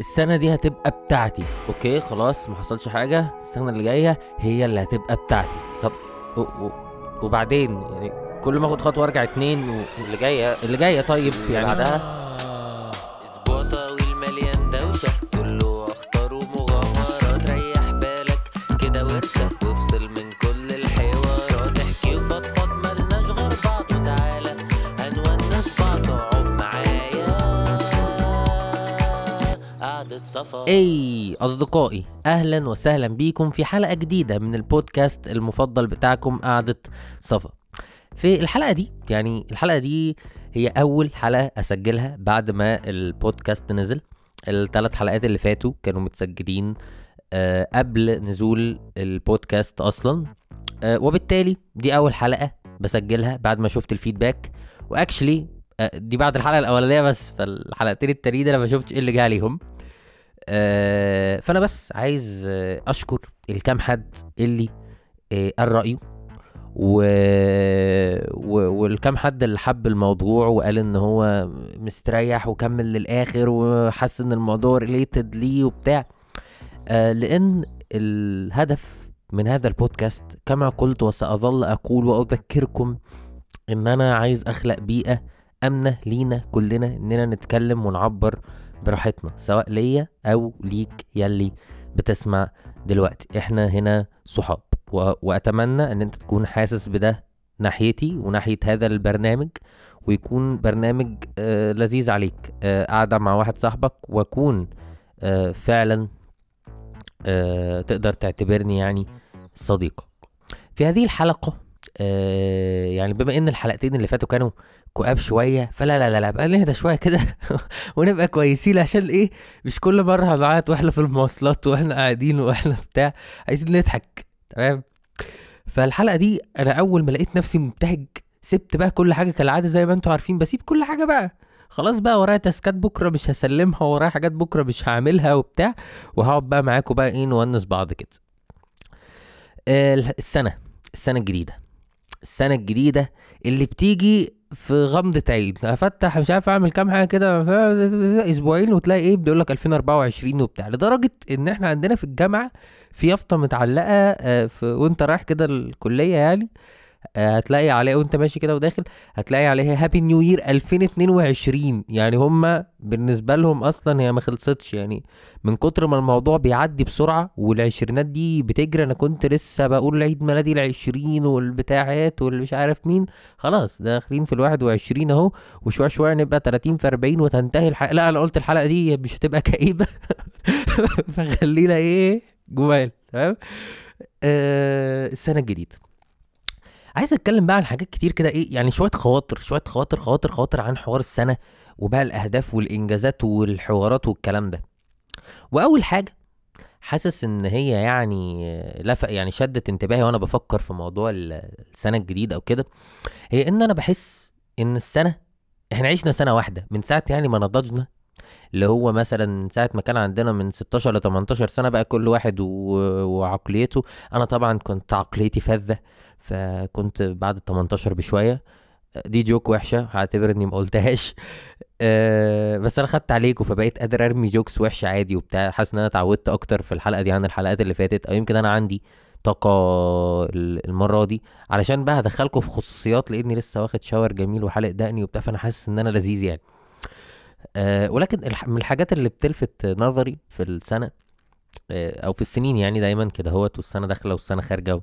السنة دي هتبقى بتاعتي. أوكي خلاص ما حصلش حاجة. السنة اللي جاية هي اللي هتبقى بتاعتي. طب و... و... وبعدين؟ يعني كل ما آخد خطوة أرجع اتنين واللي جاية اللي جاية طيب يعني بعدها؟ أي أصدقائي أهلا وسهلا بيكم في حلقة جديدة من البودكاست المفضل بتاعكم قعدة صفا في الحلقة دي يعني الحلقة دي هي أول حلقة أسجلها بعد ما البودكاست نزل. الثلاث حلقات اللي فاتوا كانوا متسجلين آه، قبل نزول البودكاست أصلا. آه، وبالتالي دي أول حلقة بسجلها بعد ما شفت الفيدباك. وأكشلي دي بعد الحلقة الأولانية بس فالحلقتين التانيين أنا ما شفتش إيه اللي جه عليهم. آه، فأنا بس عايز آه، أشكر الكام حد اللي آه، قال رأيه و... و... والكام حد اللي حب الموضوع وقال إن هو مستريح وكمل للآخر وحس إن الموضوع ريليتد ليه وبتاع. آه لأن الهدف من هذا البودكاست كما قلت وسأظل أقول وأذكركم إن أنا عايز أخلق بيئة أمنة لينا كلنا إننا نتكلم ونعبر براحتنا سواء ليا أو ليك يلي بتسمع دلوقتي. إحنا هنا صحاب و... وأتمنى إن أنت تكون حاسس بده ناحيتي وناحية هذا البرنامج ويكون برنامج آه لذيذ عليك. آه قاعدة مع واحد صاحبك وأكون آه فعلا آه تقدر تعتبرني يعني صديقك. في هذه الحلقة آه يعني بما إن الحلقتين اللي فاتوا كانوا كؤاب شوية فلا لا لا لا بقى نهدى شوية كده ونبقى كويسين عشان إيه؟ مش كل مرة هنعيط وإحنا في المواصلات وإحنا قاعدين وإحنا بتاع عايزين نضحك تمام؟ فالحلقة دي أنا أول ما لقيت نفسي مبتهج سبت بقى كل حاجة كالعادة زي ما أنتوا عارفين بسيب كل حاجة بقى خلاص بقى ورايا تاسكات بكرة مش هسلمها ورايا حاجات بكرة مش هعملها وبتاع وهقعد بقى معاكم بقى إيه نونس بعض كده. آه، السنة السنة الجديدة السنة الجديدة اللي بتيجي في غمضة عين. افتح مش عارف أعمل كام حاجة كده أسبوعين وتلاقي إيه بيقول لك 2024 وبتاع. لدرجة إن إحنا عندنا في الجامعة في يافطة متعلقة آه، في وأنت رايح كده الكلية يعني هتلاقي عليها وانت ماشي كده وداخل هتلاقي عليها happy new year 2022 يعني هما بالنسبة لهم أصلا هي ما خلصتش. يعني من كتر ما الموضوع بيعدي بسرعة والعشرينات دي بتجري أنا كنت لسه بقول عيد ميلادي العشرين والبتاعات واللي مش عارف مين. خلاص داخلين في الواحد وعشرين أهو وشوية شوية نبقى 30 في 40 وتنتهي الحلقة لا أنا قلت الحلقة دي مش هتبقى كئيبة. فخلينا إيه جمال تمام؟ آه السنة الجديدة. عايز اتكلم بقى عن حاجات كتير كده إيه يعني شوية خواطر شوية خواطر خواطر خواطر عن حوار السنة وبقى الأهداف والإنجازات والحوارات والكلام ده. وأول حاجة حاسس إن هي يعني لفق يعني شدت انتباهي وأنا بفكر في موضوع ال- السنة الجديدة أو كده هي إن أنا بحس إن السنة إحنا عشنا سنة واحدة من ساعة يعني ما نضجنا اللي هو مثلا من ساعة ما كان عندنا من 16 ل 18 سنة بقى كل واحد و... وعقليته. أنا طبعا كنت عقليتي فذة فكنت بعد ال 18 بشوية دي جوك وحشة هعتبر إني ما قلتهاش. أه بس أنا خدت عليكم فبقيت قادر أرمي جوكس وحشة عادي وبتاع. حاسس إن أنا اتعودت أكتر في الحلقة دي عن الحلقات اللي فاتت أو يمكن أنا عندي طاقة ال- المرة دي. علشان بقى هدخلكم في خصوصيات لأني لسه واخد شاور جميل وحلق دقني وبتاع فأنا حاسس إن أنا لذيذ يعني. أه ولكن من الحاجات اللي بتلفت نظري في السنة أه أو في السنين يعني دايما كده هوت والسنة داخلة والسنة خارجة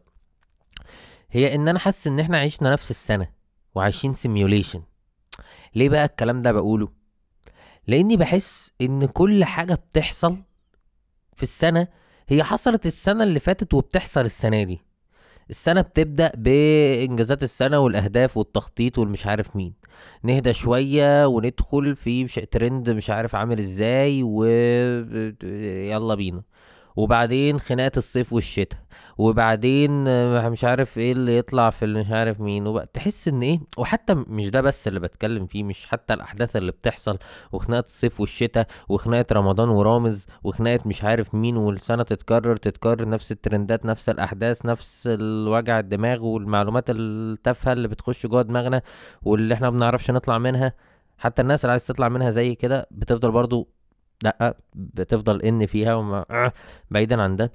هي إن أنا حاسس إن إحنا عشنا نفس السنة وعايشين simulation ليه بقى الكلام ده بقوله؟ لأني بحس إن كل حاجة بتحصل في السنة هي حصلت السنة اللي فاتت وبتحصل السنة دي. السنة بتبدأ بإنجازات السنة والأهداف والتخطيط والمش عارف مين. نهدى شوية وندخل في ترند مش عارف عامل إزاي و يلا بينا. وبعدين خناقة الصيف والشتاء وبعدين مش عارف إيه اللي يطلع في اللي مش عارف مين وبقى تحس ان إيه وحتى مش ده بس اللي بتكلم فيه مش حتى الأحداث اللي بتحصل وخناقة الصيف والشتاء وخناقة رمضان ورامز وخناقة مش عارف مين والسنة تتكرر تتكرر نفس الترندات نفس الأحداث نفس الوجع الدماغ والمعلومات التافهة اللي بتخش جوه دماغنا واللي إحنا ما بنعرفش نطلع منها. حتى الناس اللي عايز تطلع منها زي كده بتفضل برضو لا بتفضل إن فيها وما آه، بعيدا عن ده.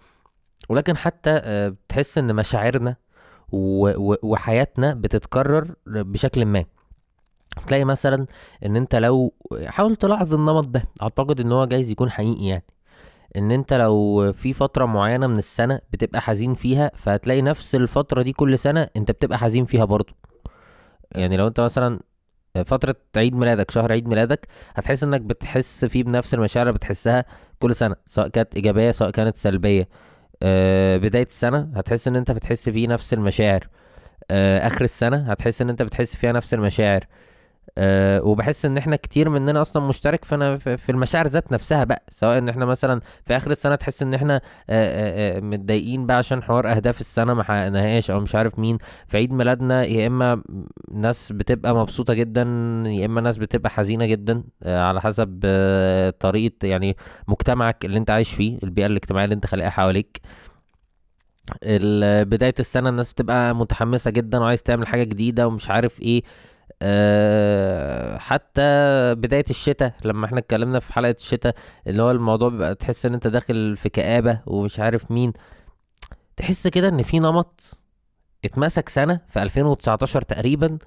ولكن حتى آه، بتحس إن مشاعرنا وحياتنا بتتكرر بشكل ما. تلاقي مثلا إن أنت لو حاول تلاحظ النمط ده. أعتقد إن هو جايز يكون حقيقي يعني. إن أنت لو في فترة معينة من السنة بتبقى حزين فيها فهتلاقي نفس الفترة دي كل سنة أنت بتبقى حزين فيها برضو. يعني لو أنت مثلا فترة عيد ميلادك شهر عيد ميلادك هتحس إنك بتحس فيه بنفس المشاعر اللي بتحسها كل سنة سواء كانت إيجابية سواء كانت سلبية. آه، بداية السنة هتحس إن أنت بتحس فيه نفس المشاعر. آه، آخر السنة هتحس إن أنت بتحس فيها نفس المشاعر. أه وبحس إن إحنا كتير مننا أصلا مشترك فأنا في المشاعر ذات نفسها بقى سواء إن إحنا مثلا في آخر السنة تحس إن إحنا أه أه آه، متضايقين بقى عشان حوار أهداف السنة ما حققناهاش أو مش عارف مين. في عيد ميلادنا يا إما ناس بتبقى مبسوطة جدا يا إما ناس بتبقى حزينة جدا أه على حسب أه طريقة يعني مجتمعك اللي أنت عايش فيه البيئة الاجتماعية اللي أنت خلقها حواليك. ال- بداية السنة الناس بتبقى متحمسة جدا وعايز تعمل حاجة جديدة ومش عارف إيه. أه حتى بداية الشتاء لما إحنا اتكلمنا في حلقة الشتاء اللي هو الموضوع بيبقى تحس ان انت داخل في كآبة ومش عارف مين. تحس كده ان في نمط اتمسك سنة في 2019 تقريبا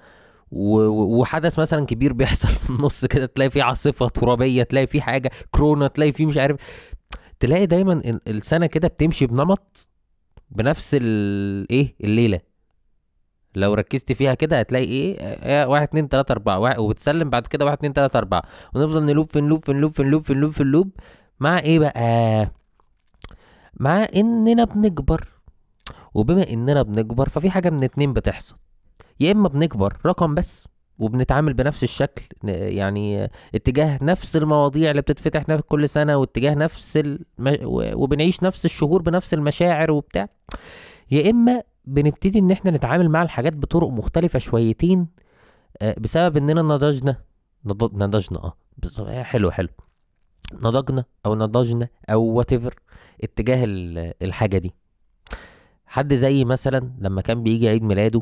وحدث مثلا كبير بيحصل في النص كده تلاقي فيه عاصفة ترابية تلاقي فيه حاجة كورونا تلاقي فيه مش عارف. تلاقي دايما ال- السنة كده بتمشي بنمط بنفس ال إيه الليلة. لو ركزت فيها كده هتلاقي إيه؟ آه، واحد اتنين تلاتة أربعة وبتسلم بعد كده واحد اتنين تلاتة أربعة ونفضل نلوب في نلوب في نلوب في نلوب في نلوب في اللوب مع إيه بقى؟ مع إننا بنكبر وبما إننا بنكبر ففي حاجة من اتنين بتحصل. يا إما بنكبر رقم بس وبنتعامل بنفس الشكل يعني آه، اتجاه نفس المواضيع اللي بتتفتح كل سنة واتجاه نفس الم... وبنعيش نفس الشهور بنفس المشاعر وبتاع. يا إما بنبتدي إن إحنا نتعامل مع الحاجات بطرق مختلفة شويتين آه، بسبب إننا نضجنا نض- نضجنا آه بالظبط آه، حلو حلو. نضجنا أو نضجنا أو وات اتجاه ال- الحاجة دي. حد زي مثلا لما كان بيجي عيد ميلاده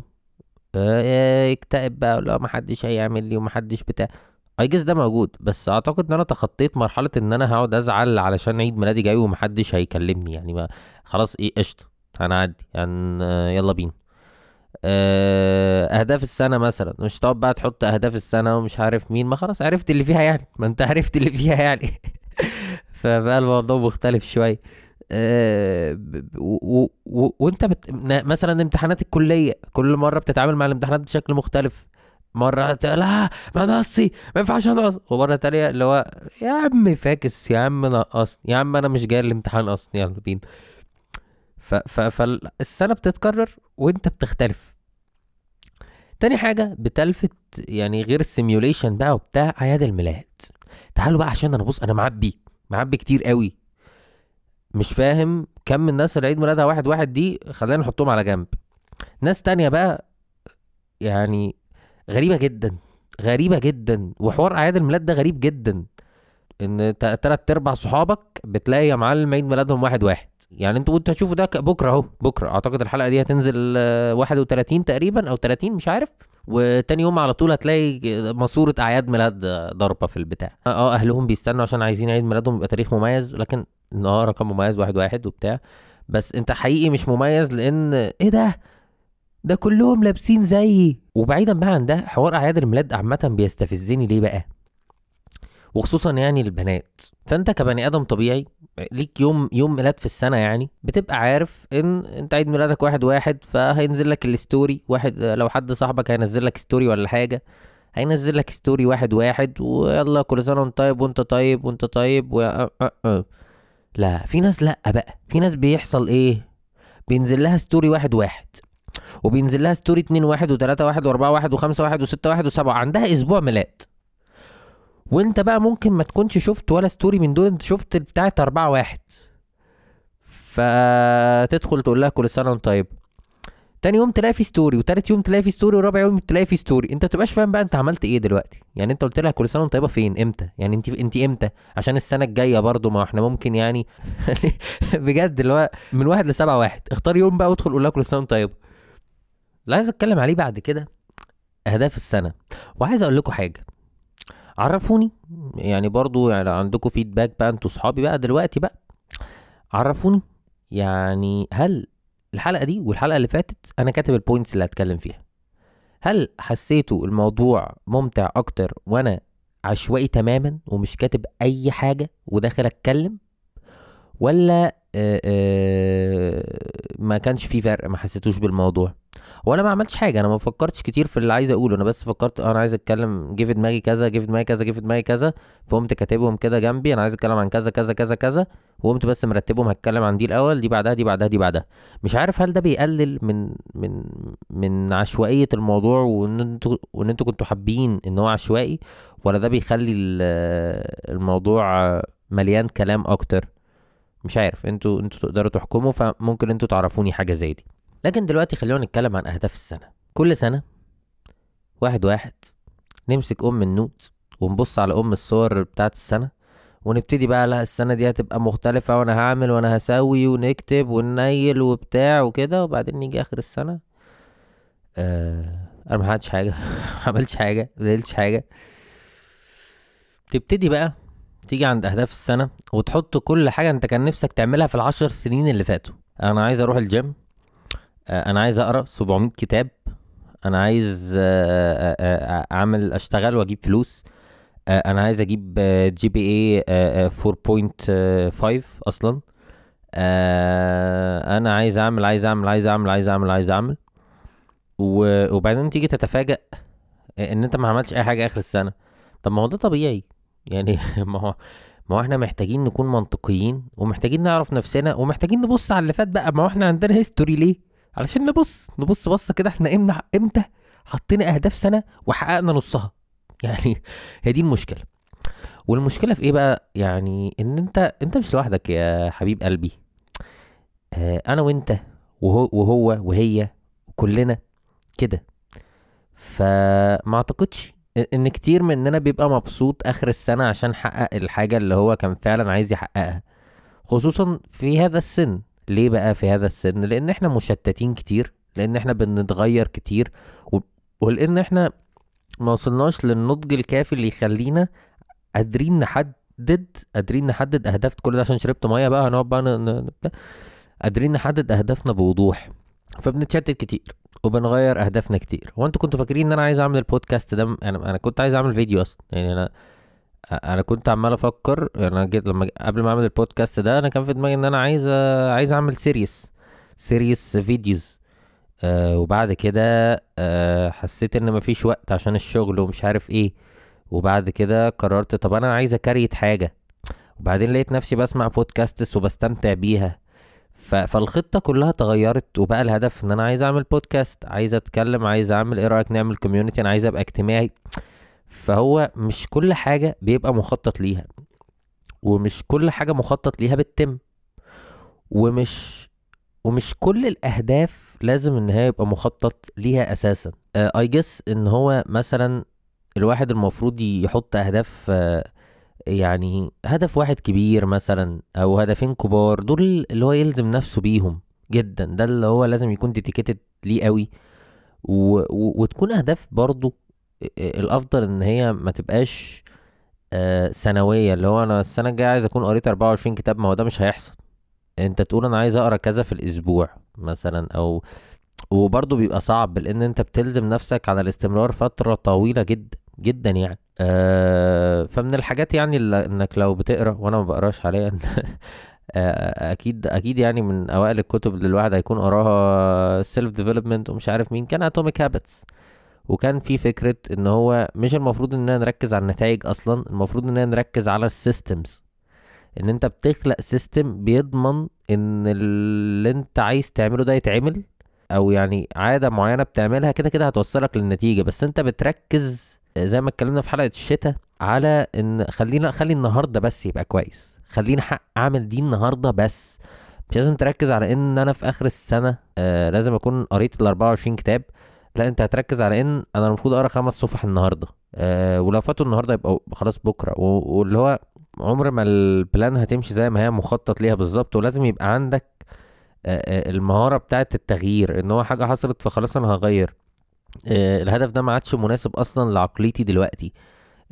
آه، يكتئب بقى لا حدش هيعمل لي وما حدش بتاع. اي ده موجود بس أعتقد إن أنا تخطيت مرحلة إن أنا هقعد أزعل علشان عيد ميلادي جاي ومحدش هيكلمني يعني ما خلاص إيه قشطة. هنعدي يعني آه، يلا بينا. آه، اهداف السنة مثلا. مش تقعد بقى تحط اهداف السنة ومش عارف مين ما خلاص عرفت اللي فيها يعني. ما انت عرفت اللي فيها يعني. فبقى الموضوع مختلف و- و- وانت بت... مثلا امتحانات الكلية كل مرة بتتعامل مع الامتحانات بشكل مختلف. مرة ت- لا ما نقصي ما ينفعش انقص. ومرة تانية اللي هو يا عم فاكس يا عم نقصني يا عم أنا مش جاي الامتحان أصلا يلا بينا. ف... ف... فالسنة بتتكرر وانت بتختلف. تاني حاجة بتلفت يعني غير السيميوليشن بقى وبتاع أعياد الميلاد. تعالوا بقى عشان أنا بص أنا معبي معبي كتير قوي. مش فاهم كم من الناس اللي عيد ميلادها واحد واحد دي خلينا نحطهم على جنب. ناس تانية بقى يعني غريبة جدا غريبة جدا وحوار أعياد الميلاد ده غريب جدا. إن تلات أرباع صحابك بتلاقي يا معلم عيد ميلادهم واحد واحد. يعني أنتوا أنتوا هتشوفوا ده بكرة أهو بكرة. أعتقد الحلقة دي هتنزل آه، 31 تقريبا أو 30 مش عارف. وتاني يوم على طول هتلاقي ماسورة أعياد ميلاد آه، ضربة في البتاع. آه أهلهم بيستنوا عشان عايزين عيد ميلادهم يبقى تاريخ مميز لكن آه رقم مميز واحد واحد وبتاع. بس انت حقيقي مش مميز لأن إيه ده؟ ده كلهم لابسين زيي. وبعيدا بقى عن ده حوار أعياد الميلاد عامة بيستفزني ليه بقى؟ وخصوصا يعني البنات. فأنت كبني آدم طبيعي ليك يوم يوم ميلاد في السنة يعني بتبقى عارف إن أنت عيد ميلادك واحد واحد فهينزل لك ال story واحد لو حد صاحبك هينزل لك story ولا حاجة هينزل لك story واحد واحد ويلا كل سنة وأنت طيب وأنت طيب وأنت طيب و... لا في ناس لأ بقى. في ناس بيحصل إيه؟ بينزل لها story واحد واحد وبينزل لها story اتنين واحد وتلاتة واحد وأربعة واحد وخمسة واحد وستة واحد وسبعة عندها أسبوع ميلاد. وانت بقى ممكن ما تكونش شفت ولا story من دول انت شفت بتاعت أربعة واحد. فتدخل تقول لها كل سنة وانت طيب. تاني يوم تلاقي في story وتالت يوم تلاقي في story ورابع يوم تلاقي في story انت متبقاش فاهم بقى انت عملت إيه دلوقتي. يعني انت قلت لها كل سنة وانت طيبة فين؟ إمتى؟ يعني انت انت إمتى؟ عشان السنة الجاية برضو ما إحنا ممكن يعني بجد اللي هو من واحد لسبعة واحد. اختار يوم بقى وادخل قول لها كل سنة وانت طيبة. اللي عايز اتكلم عليه بعد كده اهداف السنة. وعايز أقول لكم حاجة. عرفوني. يعني برضو يعني عندكم feedback بقى أنتوا صحابي بقى دلوقتي بقى. عرفوني. يعني هل الحلقة دي والحلقة اللي فاتت أنا كاتب البوينتس اللي هتكلم فيها. هل حسيتوا الموضوع ممتع أكتر وأنا عشوائي تماما ومش كاتب أي حاجة وداخل أتكلم؟ ولا ما كانش في فرق ما حسيتوش بالموضوع. وأنا ما عملتش حاجة أنا ما فكرتش كتير في اللي عايز اقوله. أنا بس فكرت آه، أنا عايز اتكلم جه في دماغي كذا جه في دماغي كذا جه في دماغي كذا فقمت كاتبهم كده جنبي أنا عايز اتكلم عن كذا كذا كذا كذا وقمت بس مرتبهم هتكلم عن دي الأول دي بعدها دي بعدها دي بعدها. مش عارف هل ده بيقلل من من من عشوائية الموضوع وان أنتوا وان أنتوا كنتوا حابين ان هو عشوائي ولا ده بيخلي ال- الموضوع مليان كلام أكتر؟ مش عارف أنتوا أنتوا تقدروا تحكموا فممكن أنتوا تعرفوني حاجة زي دي. لكن دلوقتي خلونا نتكلم عن أهداف السنة. كل سنة واحد واحد نمسك أم النوت ونبص على أم الصور بتاعت السنة ونبتدي بقى لا السنة دي هتبقى مختلفة وأنا هعمل وأنا هسوي ونكتب وننيل وبتاع وكده وبعدين نيجي آخر السنة. آه أنا ما حاجة ما عملتش حاجة ما حاجة. تبتدي بقى تيجي عند أهداف السنة وتحط كل حاجة أنت كان نفسك تعملها في العشر سنين اللي فاتوا. أنا عايز أروح الجيم آه، أنا عايز أقرأ 700 كتاب أنا عايز آه، آه، أعمل أشتغل وأجيب فلوس أنا عايز أجيب GPA 4.5 أصلا. أنا عايز أعمل عايز أعمل عايز أعمل عايز أعمل عايز أعمل. وبعدين تيجي تتفاجأ إن أنت ما عملتش أي حاجة آخر السنة. طب ما هو ده طبيعي. يعني ما هو ما هو إحنا محتاجين نكون منطقيين ومحتاجين نعرف نفسنا ومحتاجين نبص على اللي فات بقى. ما هو إحنا عندنا history ليه؟ علشان نبص نبص بصة كده إحنا إمتى إمتى حطينا أهداف سنة وحققنا نصها. يعني هي دي المشكلة. والمشكلة في إيه بقى؟ يعني إن أنت أنت مش لوحدك يا حبيب قلبي. آه أنا وأنت وهو وهو وهي كلنا كده. فما أعتقدش إن كتير مننا بيبقى مبسوط آخر السنة عشان حقق الحاجة اللي هو كان فعلا عايز يحققها. خصوصا في هذا السن. ليه بقى في هذا السن؟ لأن إحنا مشتتين كتير لأن إحنا بنتغير كتير. ولأن إحنا ما وصلناش للنضج الكافي اللي يخلينا قادرين نحدد قادرين نحدد أهداف. كل ده عشان شربت مية بقى هنقعد بقى قادرين نحدد أهدافنا بوضوح. فبنتشتت كتير. وبنغير أهدافنا كتير. هو أنتوا كنتوا فاكرين إن أنا عايز أعمل البودكاست ده؟ أنا أنا كنت عايز أعمل فيديو أصلا. يعني أنا أنا كنت عمال أفكر أنا جيت لما قبل ما أعمل البودكاست ده أنا كان في دماغي إن أنا عايز عايز أعمل series series videos آه وبعد كده آه حسيت إن مفيش وقت عشان الشغل ومش عارف إيه. وبعد كده قررت طب أنا عايز أ create حاجة. وبعدين لقيت نفسي بسمع podcasts وبستمتع بيها. ف... فالخطة كلها اتغيرت وبقى الهدف إن أنا عايز أعمل بودكاست عايز أتكلم عايز أعمل إيه رأيك نعمل community أنا عايز أبقى اجتماعي. فهو مش كل حاجة بيبقى مخطط ليها ومش كل حاجة مخطط ليها بتتم ومش ومش كل الأهداف لازم إن هي يبقى مخطط ليها أساسا. اي جس إن هو مثلا الواحد المفروض يحط أهداف آه، يعني هدف واحد كبير مثلا أو هدفين كبار دول اللي هو يلزم نفسه بيهم جدا. ده اللي هو لازم يكون ديديكيتد ليه قوي. و... و... وتكون أهداف برضو الأفضل إن هي ما تبقاش آه، سنوية. اللي هو أنا السنة الجاية عايز أكون قريت 24 كتاب ما هو ده مش هيحصل. أنت تقول أنا عايز أقرأ كذا في الأسبوع مثلا أو وبرضه بيبقى صعب لأن أنت بتلزم نفسك على الاستمرار فترة طويلة جدا جدا يعني. آه فمن الحاجات يعني اللي إنك لو بتقرأ وأنا ما بقراش حاليا آه أكيد أكيد يعني من أوائل الكتب اللي الواحد هيكون قراها self development ومش عارف مين كان Atomic Habits وكان في فكرة إن هو مش المفروض اننا نركز على النتائج أصلا المفروض اننا نركز على ال systems إن أنت بتخلق system بيضمن إن اللي أنت عايز تعمله ده يتعمل أو يعني عادة معينة بتعملها كده كده هتوصلك للنتيجة. بس أنت بتركز زي ما اتكلمنا في حلقة الشتاء على إن خلينا خلي النهاردة بس يبقى كويس. خلينا حق أعمل دي النهاردة بس. مش لازم تركز على إن أنا في آخر السنة آه لازم أكون قريت ال 24 كتاب. لا أنت هتركز على إن أنا المفروض أقرأ خمس صفح النهارده. آه ولو فاتوا النهارده يبقى خلاص بكرة. واللي هو عمر ما البلان هتمشي زي ما هي مخطط ليها بالظبط. ولازم يبقى عندك آه، آه، المهارة بتاعة التغيير. إن هو حاجة حصلت فخلاص أنا هغير. الهدف ده ما عادش مناسب أصلا لعقليتي دلوقتي.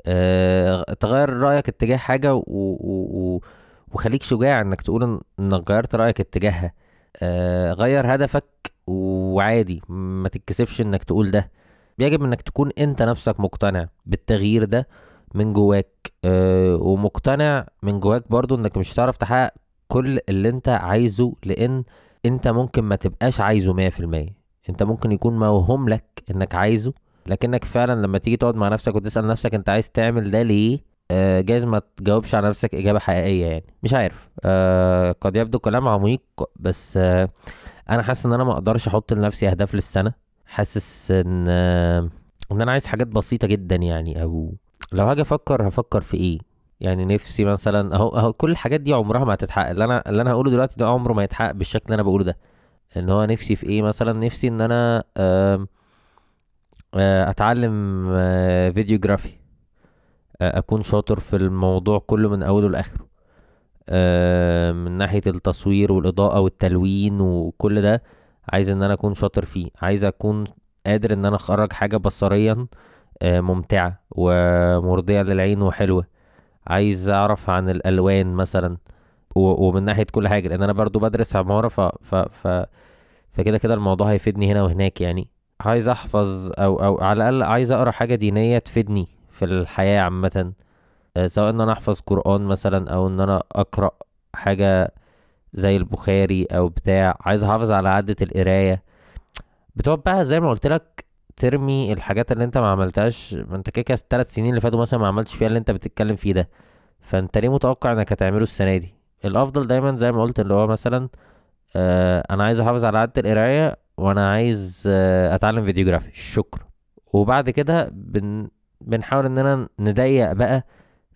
آه تغير رأيك اتجاه حاجة و... و... وخليك شجاع إنك تقول إنك غيرت رأيك اتجاهها. آه غير هدفك وعادي ما تتكسفش إنك تقول ده. يجب إنك تكون أنت نفسك مقتنع بالتغيير ده من جواك. آه ومقتنع من جواك برضو إنك مش هتعرف تحقق كل اللي أنت عايزه لأن أنت ممكن ما تبقاش عايزه مية في المية. انت ممكن يكون موهوم لك انك عايزه لكنك فعلا لما تيجي تقعد مع نفسك وتسأل نفسك انت عايز تعمل ده ليه آه جايز ما تجاوبش على نفسك إجابة حقيقية يعني. مش عارف آه قد يبدو كلام عميق بس آه أنا حاسس إن أنا ما أقدرش أحط لنفسي أهداف للسنة. حاسس إن آه إن أنا عايز حاجات بسيطة جدا يعني أو لو هاجي أفكر هفكر في إيه؟ يعني نفسي مثلا أهو أهو كل الحاجات دي عمرها ما هتتحقق. اللي أنا اللي أنا هقوله دلوقتي ده عمره ما يتحقق بالشكل اللي أنا بقوله ده. ان هو نفسي في إيه مثلا؟ نفسي إن أنا آه، أتعلم آه، فيديوجرافي آه، أكون شاطر في الموضوع كله من أوله لآخره. من ناحية التصوير والإضاءة والتلوين وكل ده عايز إن أنا أكون شاطر فيه. عايز أكون قادر إن أنا أخرج حاجة بصريا ممتعة ومرضية للعين وحلوة. عايز أعرف عن الألوان مثلا. ومن ناحية كل حاجة لأن أنا برضو بدرس عمارة ف ف ف فكده كده الموضوع هيفيدني هنا وهناك يعني. عايز أحفظ أو أو على الأقل عايز أقرأ حاجة دينية تفيدني في الحياة عامة. آه، سواء إن أنا أحفظ قرآن مثلا أو إن أنا أقرأ حاجة زي البخاري أو بتاع. عايز أحافظ على عادة القراية. بتقعد بقى زي ما قلت لك ترمي الحاجات اللي أنت ما عملتهاش. ما أنت كده كده الثلاث سنين اللي فاتوا مثلا ما عملتش فيها اللي أنت بتتكلم فيه ده. فأنت ليه متوقع إنك هتعمله السنة دي؟ الأفضل دايما زي ما قلت اللي هو مثلا آه أنا عايز أحافظ على عادة القراية وأنا عايز آه أتعلم فيديوجرافي شكرا. وبعد كده بن بنحاول إننا نضيق بقى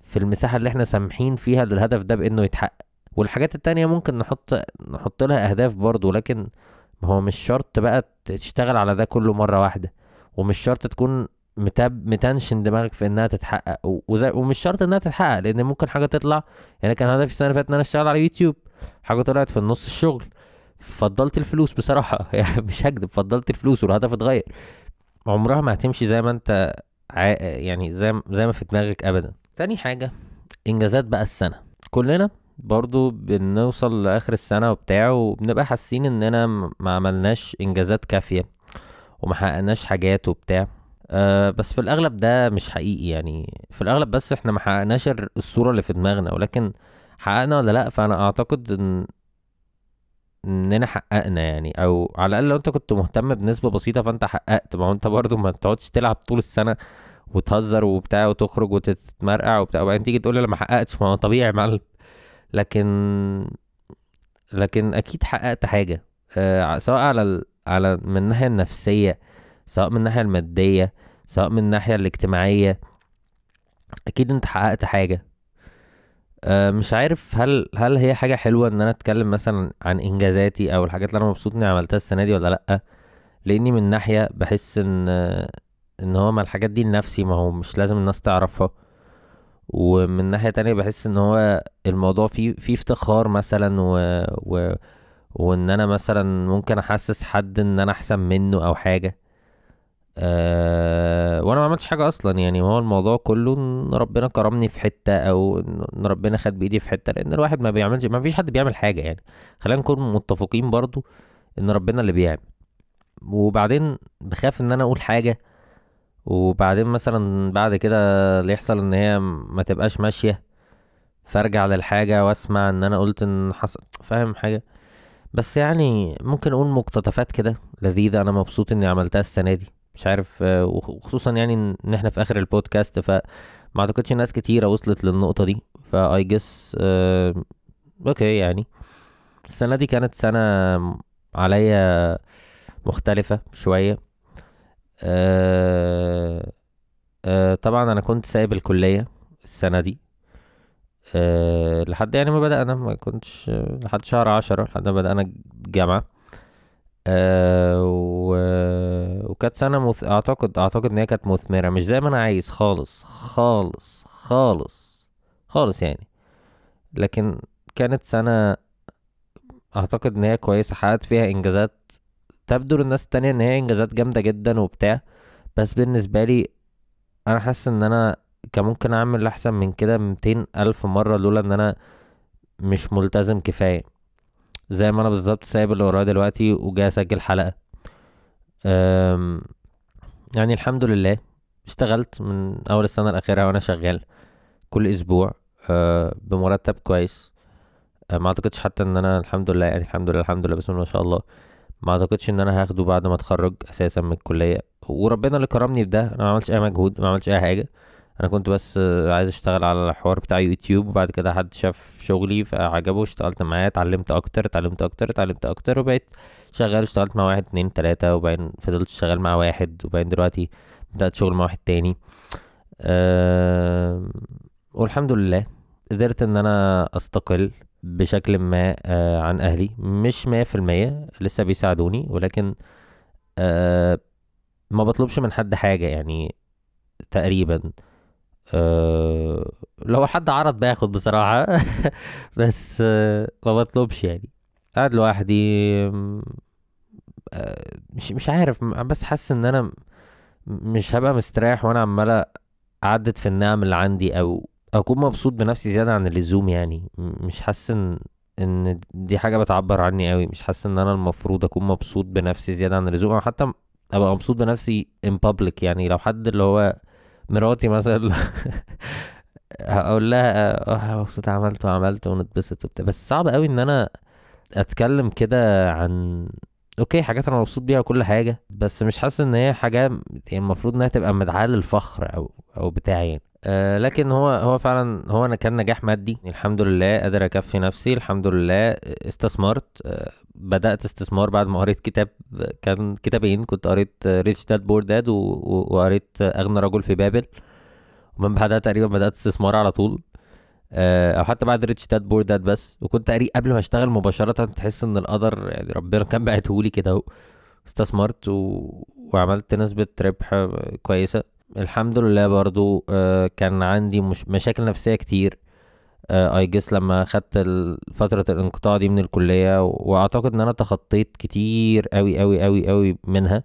في المساحة اللي إحنا سامحين فيها للهدف ده بإنه يتحقق. والحاجات التانية ممكن نحط نحط لها أهداف برضو لكن هو مش شرط بقى تشتغل على ده كله مرة واحدة. ومش شرط تكون متاب متنشن دماغك في إنها تتحقق. وزي ومش شرط إنها تتحقق لأن ممكن حاجة تطلع. يعني كان هدفي السنة اللي فاتت إن أنا أشتغل على يوتيوب. حاجة طلعت في النص الشغل. فضلت الفلوس بصراحة. يعني مش هكدب فضلت الفلوس والهدف اتغير. عمرها ما هتمشي زي ما أنت ع... يعني زي زي ما في دماغك ابدا. تاني حاجة إنجازات بقى السنة. كلنا برضو بنوصل لآخر السنة وبتاع وبنبقى حاسين إننا ما عملناش إنجازات كافية وما حققناش حاجات وبتاع. أه بس في الأغلب ده مش حقيقي يعني. في الأغلب بس إحنا ما حققناش الصورة اللي في دماغنا ولكن حققنا ولا لأ؟ فأنا أعتقد إن إننا حققنا يعني. أو على الأقل لو أنت كنت مهتم بنسبة بسيطة فأنت حققت. ما هو أنت برضو ما تقعدش تلعب طول السنة وتهزر وبتاع وتخرج وتتمرقع وبتاع. وبعدين تيجي تقول لي أنا ما حققتش ما هو طبيعي يا معلم. لكن لكن أكيد حققت حاجة. آه سواء على ال... على من الناحية النفسية سواء من الناحية المادية سواء من الناحية الاجتماعية. أكيد أنت حققت حاجة. آه مش عارف هل هل هي حاجة حلوة إن أنا أتكلم مثلا عن إنجازاتي أو الحاجات اللي أنا مبسوط إني عملتها السنة دي ولا لأ؟ لأني من ناحية بحس إن إن هو ما الحاجات دي لنفسي ما هو مش لازم الناس تعرفها. ومن ناحية تانية بحس إن هو الموضوع فيه فيه افتخار مثلا و... و... وإن أنا مثلا ممكن أحسس حد إن أنا أحسن منه أو حاجة. أه... وأنا ما عملتش حاجة أصلا. يعني هو الموضوع كله إن ربنا كرمني في حتة أو إن ربنا خد بإيدي في حتة لأن الواحد ما بيعملش ما فيش حد بيعمل حاجة يعني. خلينا نكون متفقين برضو إن ربنا اللي بيعمل. وبعدين بخاف إن أنا أقول حاجة وبعدين مثلا بعد كده اللي يحصل إن هي ما تبقاش ماشية فأرجع للحاجة وأسمع إن أنا قلت إن حصل فاهم حاجة؟ بس يعني ممكن أقول مقتطفات كده لذيذة أنا مبسوط إني عملتها السنة دي. مش عارف آه، وخ- وخصوصا يعني ان إحنا في آخر البودكاست فما أعتقدش ناس كتيرة وصلت للنقطة دي فا I guess آه، okay يعني. السنة دي كانت سنة عليا مختلفة شوية. أه أه طبعا أنا كنت سايب الكلية السنة دي. أه لحد يعني ما بدأنا ما كنتش لحد شهر عشرة لحد ما بدأنا الجامعة. أه و... وكانت سنة مث... اعتقد أعتقد إن هي كانت مثمرة. مش زي ما أنا عايز. خالص. خالص. خالص. خالص يعني. لكن كانت سنة أعتقد إن هي كويسة. حققت فيها إنجازات. تبدو للناس التانية إن هي إنجازات جامدة جدا وبتاع. بس بالنسبة لي أنا حاسس إن أنا كان ممكن أعمل أحسن من كده 200 ألف مرة. لولا إن أنا مش ملتزم كفاية. زي ما أنا بالظبط سايب اللي ورايا دلوقتي وجاي أسجل حلقة. أم، يعني الحمد لله اشتغلت من أول السنة الأخيرة وأنا شغال كل أسبوع أه، بمرتب كويس. أه، ما أعتقدش حتى إن أنا الحمد لله يعني الحمد لله الحمد لله بسم الله ما شاء الله. ما أعتقدش إن أنا هاخده بعد ما أتخرج أساسا من الكلية. وربنا اللي كرمني في ده أنا ما عملتش أي مجهود ما عملتش أي حاجة. أنا كنت بس آه، عايز اشتغل على الحوار بتاع يوتيوب وبعد كده حد شاف شغلي فعجبه اشتغلت معاه اتعلمت أكتر اتعلمت أكتر اتعلمت أكتر وبقيت شغال اشتغلت مع واحد اتنين تلاتة وبعدين فضلت شغال مع واحد وبعدين دلوقتي بدأت شغل مع واحد تاني. أه والحمد لله قدرت إن أنا أستقل بشكل ما آه، عن أهلي. مش مية في المية لسه بيساعدوني ولكن آه، ما بطلبش من حد حاجة يعني تقريبا. آه، لو حد عرض باخد بصراحة. بس آه، ما بطلبش يعني. قاعد لوحدي آه، مش مش عارف. بس حاسس إن أنا مش هبقى مستريح وأنا عمال أعدد في النعم اللي عندي أو أكون مبسوط بنفسي زيادة عن اللزوم يعني. مش حاسس إن إن دي حاجة بتعبر عني قوي مش حاسس إن أنا المفروض أكون مبسوط بنفسي زيادة عن اللزوم أو حتى أبقى مبسوط بنفسي in public يعني. لو حد اللي هو مراتي مثلا هقول لها آه مبسوط عملت وعملت ونتبسط وبتاع. بس صعب قوي إن أنا أتكلم كده عن okay حاجات أنا مبسوط بيها وكل حاجة بس مش حاسس إن هي حاجة يعني المفروض إنها تبقى مدعاة للفخر أو أو بتاع يعني. أه لكن هو هو فعلا هو أنا كان نجاح مادي الحمد لله قادر أكفي نفسي الحمد لله استثمرت. أه بدأت استثمار بعد ما قريت كتاب كان كتابين كنت قريت Rich Dad Poor Dad وقريت أغنى رجل في بابل. ومن بعدها تقريبا بدأت استثمار على طول. آه، أو حتى بعد Rich Dad Poor Dad بس. وكنت تقريبا قبل ما أشتغل مباشرة تحس إن القدر يعني ربنا كان بعتهولي كده استثمرت و... وعملت نسبة ربح كويسة. الحمد لله برضو آه، كان عندي مش... مشاكل نفسية كتير. I guess لما خدت فترة الانقطاع دي من الكلية وأعتقد إن أنا تخطيت كتير قوي قوي قوي قوي منها.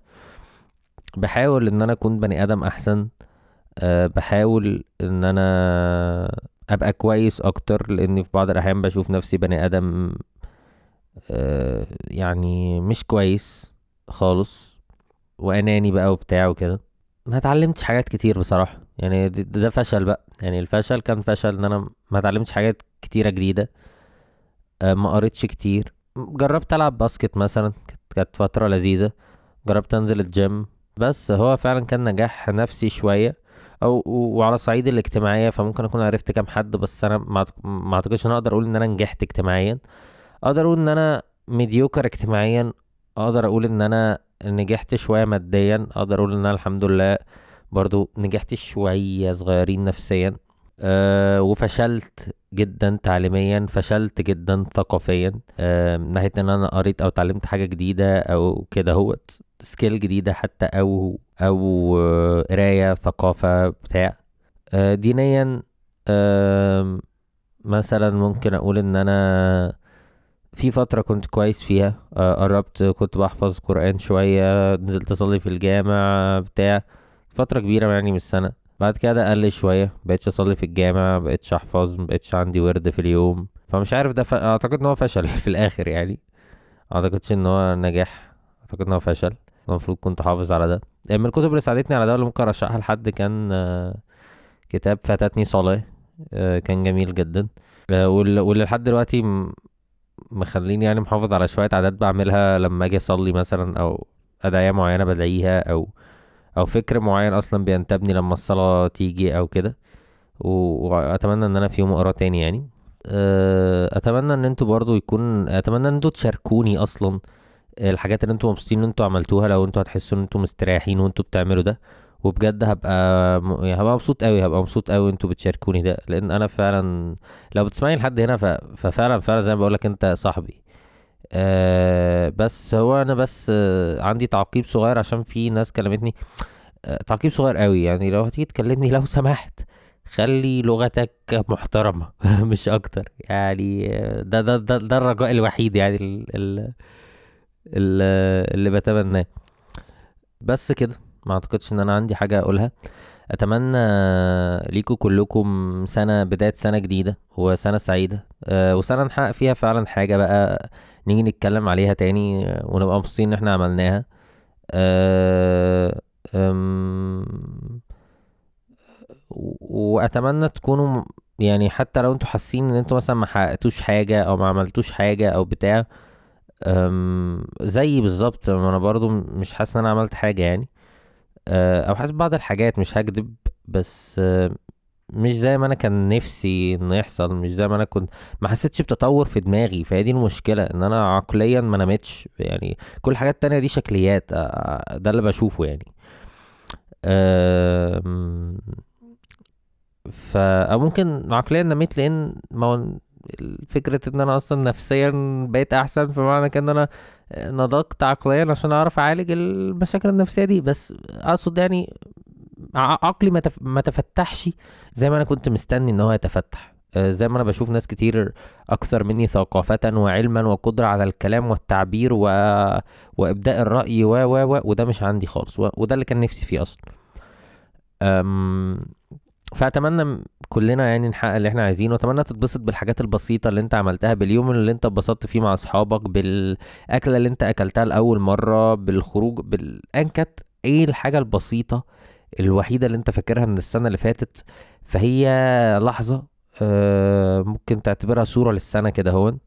بحاول إن أنا أكون بني آدم أحسن. أه بحاول إن أنا أبقى كويس أكتر لأني في بعض الأحيان بشوف نفسي بني آدم يعني مش كويس خالص. وأناني بقى وبتاع وكده. ما اتعلمتش حاجات كتير بصراحة. يعني ده, فشل بقى. يعني الفشل كان فشل ان أنا ما اتعلمتش حاجات كتيرة جديدة. أه ما قريتش كتير. جربت ألعب باسكت مثلا. كانت فترة لذيذة. جربت أنزل الجيم بس هو فعلا كان نجاح نفسي شوية. أو وعلى صعيد الاجتماعية فممكن أكون عرفت كام حد. بس أنا ما أعتقدش إن أقدر أقول إن أنا نجحت اجتماعيا. أقدر أقول إن أنا mediocre اجتماعيا. أقدر أقول إن أنا نجحت شوية ماديا أقدر أقول إن أنا الحمد لله برضو نجحت شوية صغيرين نفسيا. أه وفشلت جدا تعليميا فشلت جدا ثقافيا. أه من ناحية إن أنا قريت أو اتعلمت حاجة جديدة أو كده هو سكيل جديدة حتى أو أو قراية ثقافة بتاع. آه، دينيا آم، مثلا ممكن أقول إن أنا في فترة كنت كويس فيها آه، قربت كنت بحفظ قرآن شوية نزلت أصلي في الجامع بتاع فترة كبيرة يعني من السنة. بعد كده قل شوية بقيتش أصلي في الجامع بقيتش أحفظ مبقتش عندي ورد في اليوم. فمش عارف ده ف... أعتقد إن هو فشل في الآخر يعني. أعتقدش إن هو نجاح أعتقد إن هو فشل. المفروض كنت حافظ على ده. من الكتب اللي ساعدتني على ده اللي ممكن أرشحها لحد كان آه، كتاب فاتتني صلاة آه، كان جميل جدا. آه، وال- واللي لحد دلوقتي مخليني يعني محافظ على شوية عادات بعملها لما أجي أصلي مثلا أو أدعية معينة بدعيها أو أو فكر معين أصلا بينتابني لما الصلاة تيجي أو كده. وأتمنى إن أنا في يوم اقراه تاني يعني. آه، أتمنى إن أنتوا برضو يكون أتمنى إن أنتوا تشاركوني أصلا الحاجات اللي أنتوا مبسوطين إن أنتوا عملتوها. لو أنتوا هتحسوا إن أنتوا مستريحين وأنتوا بتعملوا ده وبجد هبقى. يعني هبقى مبسوط قوي هبقى مبسوط قوي وانتوا بتشاركوني ده لأن أنا فعلا لو بتسمعني لحد هنا ف... ففعلا فعلا زي ما بقولك أنت صاحبي أه بس هو أنا بس عندي تعقيب صغير عشان في ناس كلمتني آه، تعقيب صغير قوي يعني لو هتيجي تكلمني لو سمحت خلي لغتك محترمة مش أكتر يعني ده ده ده, ده الرجاء الوحيد يعني. ال... ال- اللي بتمناه بس كده ما اعتقدش ان أنا عندي حاجة اقولها. اتمنى ليكم كلكم سنة بداية سنة جديدة وسنة سعيدة. أه وسنة نحقق فيها فعلا حاجة بقى نيجي نتكلم عليها تاني آه، ونبقى مبسوطين إن إحنا عملناها. و- وأتمنى تكونوا يعني حتى لو أنتوا حاسين إن أنتوا مثلا ما حققتوش حاجة أو ما عملتوش حاجة أو بتاع زيي بالظبط. أنا برضو مش حاسس إن أنا عملت حاجة يعني. أو حاسس بعض الحاجات مش هكدب بس أه، مش زي ما أنا كان نفسي إنه يحصل مش زي ما أنا كنت ما حسيتش بتطور في دماغي. فهي دي المشكلة إن أنا عقليا ما نمتش يعني كل الحاجات التانية دي شكليات أه، ده اللي بشوفه يعني. ف أو ممكن عقليا نميت لأن ما فكرة إن أنا أصلا نفسيا بقيت أحسن فمعنى كده إن أنا نضجت عقليا عشان أعرف أعالج المشاكل النفسية دي. بس أقصد يعني عقلي ما ما تفتحش زي ما أنا كنت مستني إن هو يتفتح. آه، زي ما أنا بشوف ناس كتير أكثر مني ثقافة وعلما وقدرة على الكلام والتعبير و... وإبداء الرأي و و و وده مش عندي خالص. و... وده اللي كان نفسي فيه أصلا. أم... فأتمنى كلنا يعني نحقق اللي إحنا عايزينه. وأتمنى تتبسط بالحاجات البسيطة اللي أنت عملتها باليوم اللي أنت اتبسطت فيه مع أصحابك بالأكلة اللي أنت أكلتها لأول مرة بالخروج بال ان كانت إيه الحاجة البسيطة الوحيدة اللي أنت فاكرها من السنة اللي فاتت؟ فهي لحظة آه، ممكن تعتبرها صورة للسنة كده هون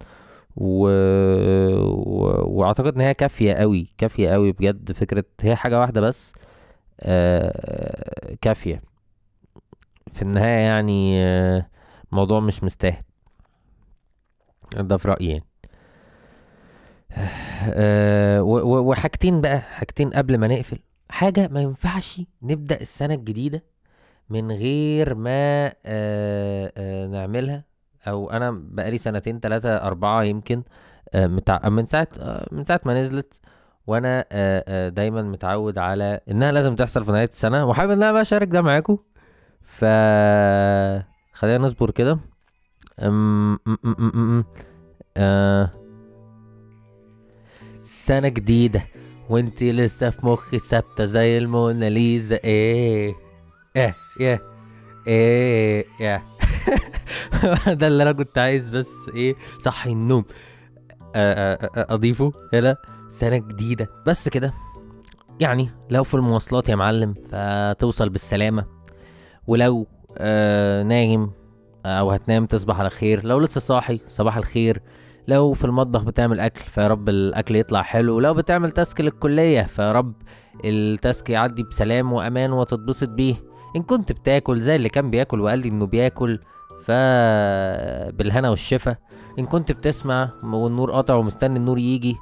و... و... وأعتقد إن هي كافية قوي كافية قوي بجد. فكرة هي حاجة واحدة بس آه، كافية. في النهاية يعني آه، الموضوع مش مستاهل. ده في رأيي يعني. و- وحاجتين بقى حاجتين قبل ما نقفل. حاجة ما ينفعش نبدأ السنة الجديدة من غير ما آه، آه، نعملها. أو أنا بقالي سنتين تلاتة أربعة يمكن آه، متع... من ساعة من ساعة ما نزلت. وأنا دايما متعود على إنها لازم تحصل في نهاية السنة. وحابب إن أنا بقى أشارك ده معاكم. ف خلينا نصبر كده. سنة جديدة. وانت لسه في مخي ثابتة زي الموناليزا. إيه إيه يا إيه يا ده اللي أنا كنت عايز بس إيه صحي النوم. أضيفه هنا. سنة جديدة. بس كده. يعني لو في المواصلات يا معلم فتوصل بالسلامة. ولو آه نايم أو هتنام تصبح على خير. لو لسه صاحي صباح الخير. لو في المطبخ بتعمل أكل فيا رب الأكل يطلع حلو. لو بتعمل تاسك للكلية فيا رب التاسك يعدي بسلام وأمان وتتبسط بيه. إن كنت بتاكل زي اللي كان بياكل وقال لي إنه بياكل ف بالهنا والشفا. إن كنت بتسمع والنور قطع ومستني النور يجي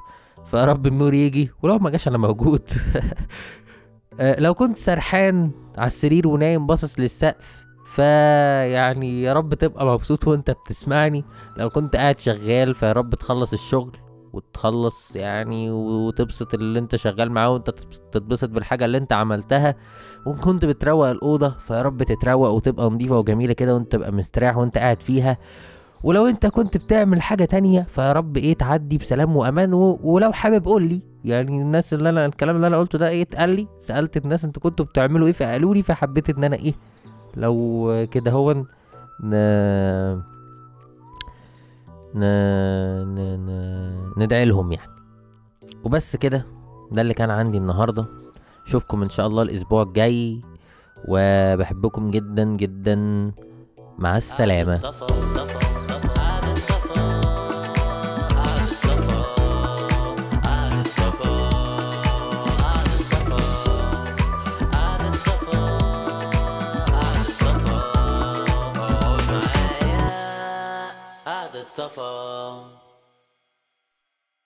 فيا رب النور يجي. ولو ما جاش أنا موجود. آه، لو كنت سرحان على السرير ونايم باصص للسقف فيعني يا رب تبقى مبسوط وانت بتسمعني. لو كنت قاعد شغال فيا رب تخلص الشغل وتخلص يعني وتبسط اللي انت شغال معاه وانت تبس- تتبسط بالحاجة اللي انت عملتها. وان كنت بتروق الأوضة فيا رب تتروق وتبقى نظيفة وجميلة كده وانت تبقى مستريح وانت قاعد فيها. ولو انت كنت بتعمل حاجة تانية فيا رب إيه تعدي بسلام وأمان و... ولو حابب قول لي. يعني الناس اللي أنا الكلام اللي أنا قلته ده إيه اتقال لي. سألت الناس أنتوا كنتوا بتعملوا إيه فقالوا لي فحبيت ان أنا إيه لو كده هو ن... ن... ن... ن... ندعي لهم يعني. وبس كده ده اللي كان عندي النهارده. أشوفكم إن شاء الله الأسبوع الجاي وبحبكم جدا جدا. مع السلامة.